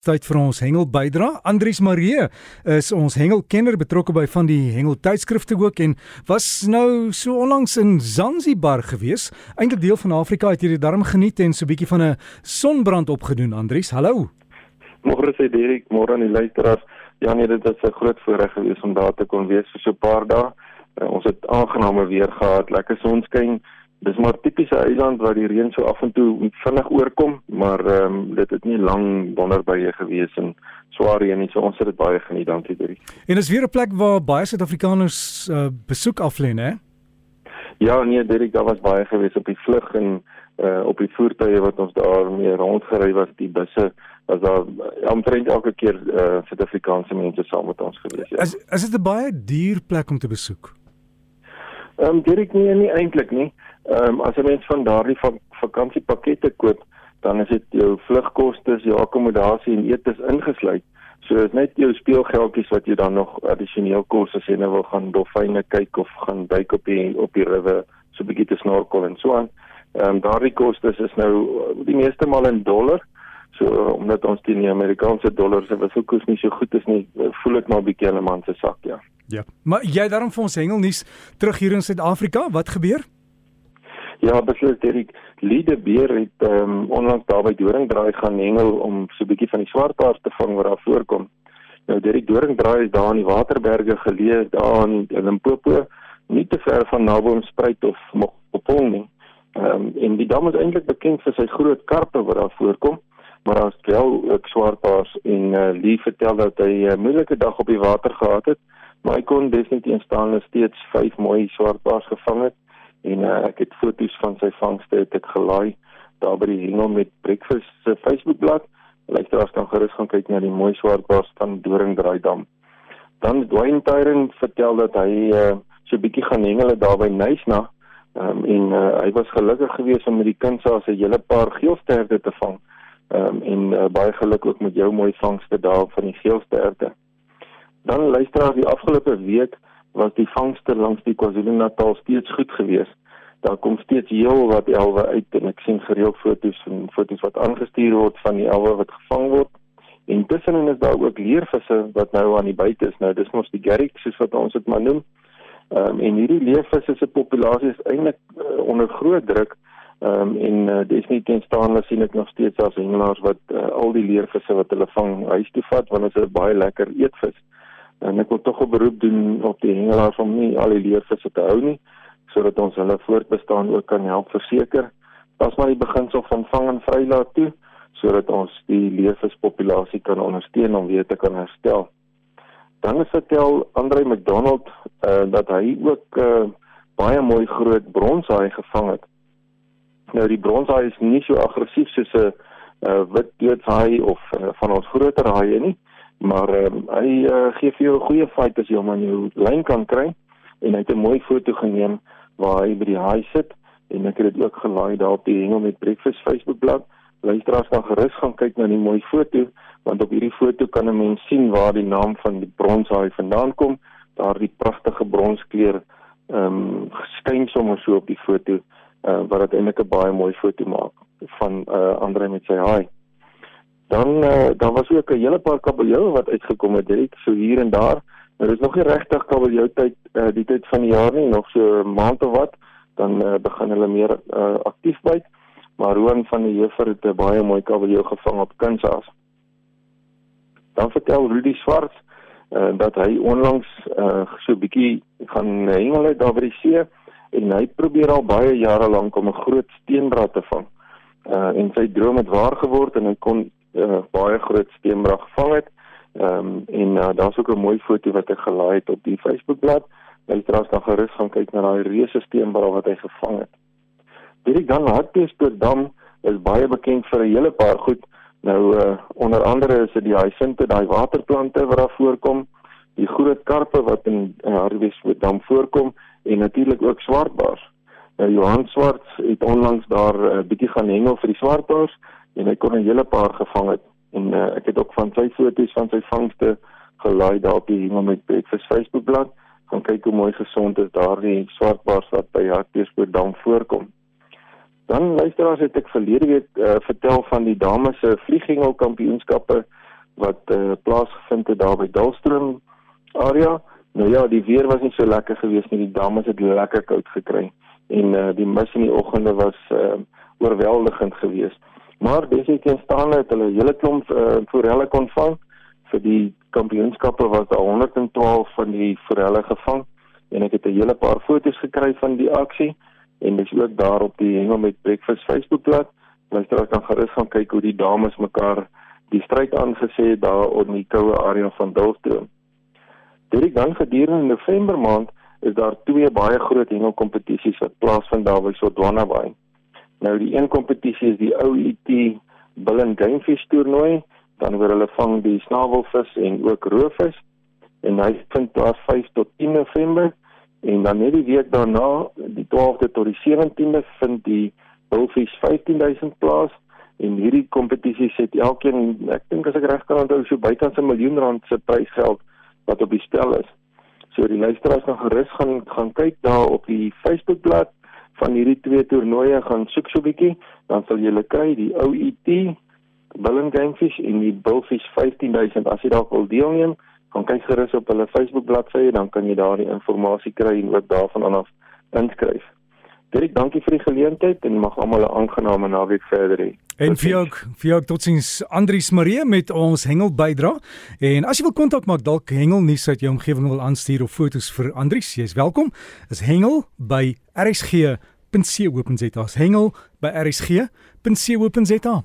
tyd vir ons hengel bydra. Andries Marie is ons hengelkenner betrokke by van die hengel tydskrifte ook en was nou so onlangs in Zanzibar gewees. Eintlik deel van Afrika het hierdie darm geniet en so 'n bietjie van 'n sonbrand opgedoen. Andries, hallo. Môre sê Derek, môre aan die luisteraars. Ja nee, dit was 'n groot voorreg gewees om daar te kon wees vir so 'n paar dae. Uh, ons het aangename weer gehad, lekker sonskyn. Dis maar tipiese eiland waar die reën so af en toe vinnig oorkom, maar ehm um, dit het nie lank wonderbye gewees en swaar reën nie, so ons het dit baie geniet, dankie Drie. En is weer 'n plek waar baie Suid-Afrikaners uh, besoek aflê, hè? Ja, nee, Derek, daar was baie gewees op die vlug en uh op die voertuie wat ons daar mee rondgery was, die busse was daar omtrent elke keer uh Suid-Afrikaanse mense saam met ons gewees. Ja. Is is dit 'n baie duur plek om te besoek? Ehm um, Derek, nee, nie eintlik nie. Ehm um, as 'n mens van daardie vakansiepakkette koop, dan is dit jou vlugkoste, jou akkommodasie en etes ingesluit. So is net jou speelgeldjies wat jy dan nog addisioneel kos as jy nou wil gaan dolfyne kyk of gaan duik op die op die rivier, so 'n bietjie te snorkel en so aan. Ehm um, daardie kostes is nou die meeste mal in dollar. So omdat ons die Amerikaanse dollar se wisselkoers nie so goed is nie, voel ek maar 'n bietjie in 'n man se sak, ja. Ja. Maar jy daarom vir ons hengelnuus terug hier in Suid-Afrika, wat gebeur? Ja, beslis Derek, Liede Beer het ehm um, onlangs daar by Doringdraai gaan hengel om so 'n bietjie van die swartpaars te vang wat daar voorkom. Nou Derek Doringdraai is daar in die Waterberge geleë daar in Limpopo, nie te ver van Naboomspruit of Mopong nie. Ehm um, en die dam is eintlik bekend vir sy groot karpe wat daar voorkom, maar daar's wel ook swartpaars en uh, Lee vertel dat hy 'n uh, moeilike dag op die water gehad het, maar hy kon definitief staan steeds vyf mooi swartpaars gevang het en uh, ek het foto's van sy vangste het ek gelaai daar by die hengel met breakfast se Facebookblad. Luisteraars kan gerus gaan kyk na die mooi swart bas van Doringdraai dam. Dan Dwayne Tyron vertel dat hy uh, so 'n bietjie gaan hengel daar by Nysna um, en uh, hy was gelukkig geweest om met die kind se 'n hele paar geelsterte te vang. Um, en uh, baie geluk ook met jou mooi vangste daar van die geelsterte. Dan luisteraars die afgelope week was die vangste langs die KwaZulu-Natal steeds goed geweest. Daar kom steeds heel wat elwe uit en ek sien gereeld foto's van foto's wat aangestuur word van die elwe wat gevang word. En tussenin is daar ook leervisse wat nou aan die buite is. Nou dis mos die garrick soos wat ons dit maar noem. Ehm um, en hierdie leervisse se populasie is eintlik uh, onder groot druk. Ehm um, en uh, dis nie teenstaande sien ek nog steeds as hengelaars wat uh, al die leervisse wat hulle vang huis toe vat want dit is 'n baie lekker eetvis en ek wil tog 'n beroep doen op die hengelaars om nie al die leervisse te hou nie sodat ons hulle voortbestaan ook kan help verseker. Pas maar die beginsel van vang en vrylaat toe sodat ons die leervispopulasie kan ondersteun om weer te kan herstel. Dan is vertel Andre McDonald uh, dat hy ook uh, baie mooi groot bronshaai gevang het. Nou die bronshaai is nie so aggressief soos 'n uh, wit doodshaai of uh, van ons groter haie nie maar um, hy uh, gee vir jou 'n goeie fight as jy hom aan jou lyn kan kry en hy het 'n mooi foto geneem waar hy by die haai sit en ek het dit ook gelaai daar op die hengel met breakfast Facebookblad luisteraars kan gerus gaan kyk na die mooi foto want op hierdie foto kan 'n mens sien waar die naam van die bronshaai vandaan kom. Daar die pragtige bronskleur ehm um, geskyn sommer so op die foto uh, wat dit eintlik 'n baie mooi foto maak van uh, Andre met sy haai Dan uh, daar was ook 'n hele paar kabeljou wat uitgekom het direk so hier en daar. Maar dit is nog nie regtig kabeljou tyd uh, die tyd van die jaar nie, nog so 'n maand of wat, dan uh, begin hulle meer uh, aktief byt. Maar Roan van die Heever het 'n baie mooi kabeljou gevang op Kinsaas. Dan vertel Rudy Swart uh, dat hy onlangs uh, so 'n bietjie gaan hengel daar by die see en hy probeer al baie jare lank om 'n groot steenbraad te vang. Uh, en sy droom het waar geword en hy kon uh, baie groot steenbrag gevang het. Ehm um, en uh, daar's ook 'n mooi foto wat ek gelaai het op die Facebookblad. Jy kan dan gerus gaan kyk na daai reuse steenbrag wat hy gevang het. Hierdie dan Hartbeespoortdam is baie bekend vir 'n hele paar goed. Nou uh, onder andere is dit die hyacinthe, daai waterplante wat daar voorkom, die groot karpe wat in uh, Hartbeespoortdam voorkom en natuurlik ook swartbaars. Nou Johan Swart het onlangs daar 'n uh, bietjie gaan hengel vir die swartbaars en hy kon 'n hele paar gevang het en uh, ek het ook van sy foto's van sy vangste gelaai daar op die hengel met Breakfast Facebookblad gaan kyk hoe mooi gesond is daardie swartbaars wat by Hartbeespoort dam voorkom. Dan luisteraars het ek verlede week uh, vertel van die dames se vlieghengel kampioenskappe wat uh, plaasgevind het daar by Dalstroom area. Nou ja, die weer was nie so lekker geweest nie. Die damme het lekker koud gekry en uh, die mis in die oggende was uh, oorweldigend geweest. Maar desinstaande het hulle 'n hele klomp uh, forelle kon vang vir die kampioenskappe was daar 112 van die forelle gevang en ek het 'n hele paar foto's gekry van die aksie en dis ook daar op die Hengel met Breakfast Facebookblad. Luisteraars kan gerus gaan kyk hoe die dames mekaar die stryd aangesê daar op die koue area van Dulstroom. Dit dan gedurende November maand is daar twee baie groot hengelkompetisies wat plaasvind daar by Sodwana Bay. Nou die een kompetisie is die OET Bull and Gamefish toernooi, dan word hulle vang die snavelvis en ook roofvis en hy vind plaas 5 tot 10 November en dan net die week daarna, die 12de tot die 17de vind die bullfish 15000 plaas en hierdie kompetisie sit elkeen ek dink as ek reg kan onthou so buite 'n miljoen rand se prysgeld wat op die spel is. So die luisteraars kan gerus gaan gaan kyk daar op die Facebookblad van hierdie twee toernooie gaan soek so 'n bietjie, dan sal julle kry die OET Bull and Gamefish en die Bullfish 15000 as jy dalk wil deelneem, gaan kyk gerus op hulle Facebook bladsy, dan kan jy daar die inligting kry en ook daarvan af inskryf. Dirk, dankie vir die geleentheid en mag almal 'n aangename naweek verder hê. En vir jou, vir jou totsiens Andrius Marie met ons hengel bydra. En as jy wil kontak maak dalk hengel nuus uit jou omgewing wil aanstuur of fotos vir Andrius, jy's welkom. Is hengel by rsg.co.za. Hengel by rsg.co.za.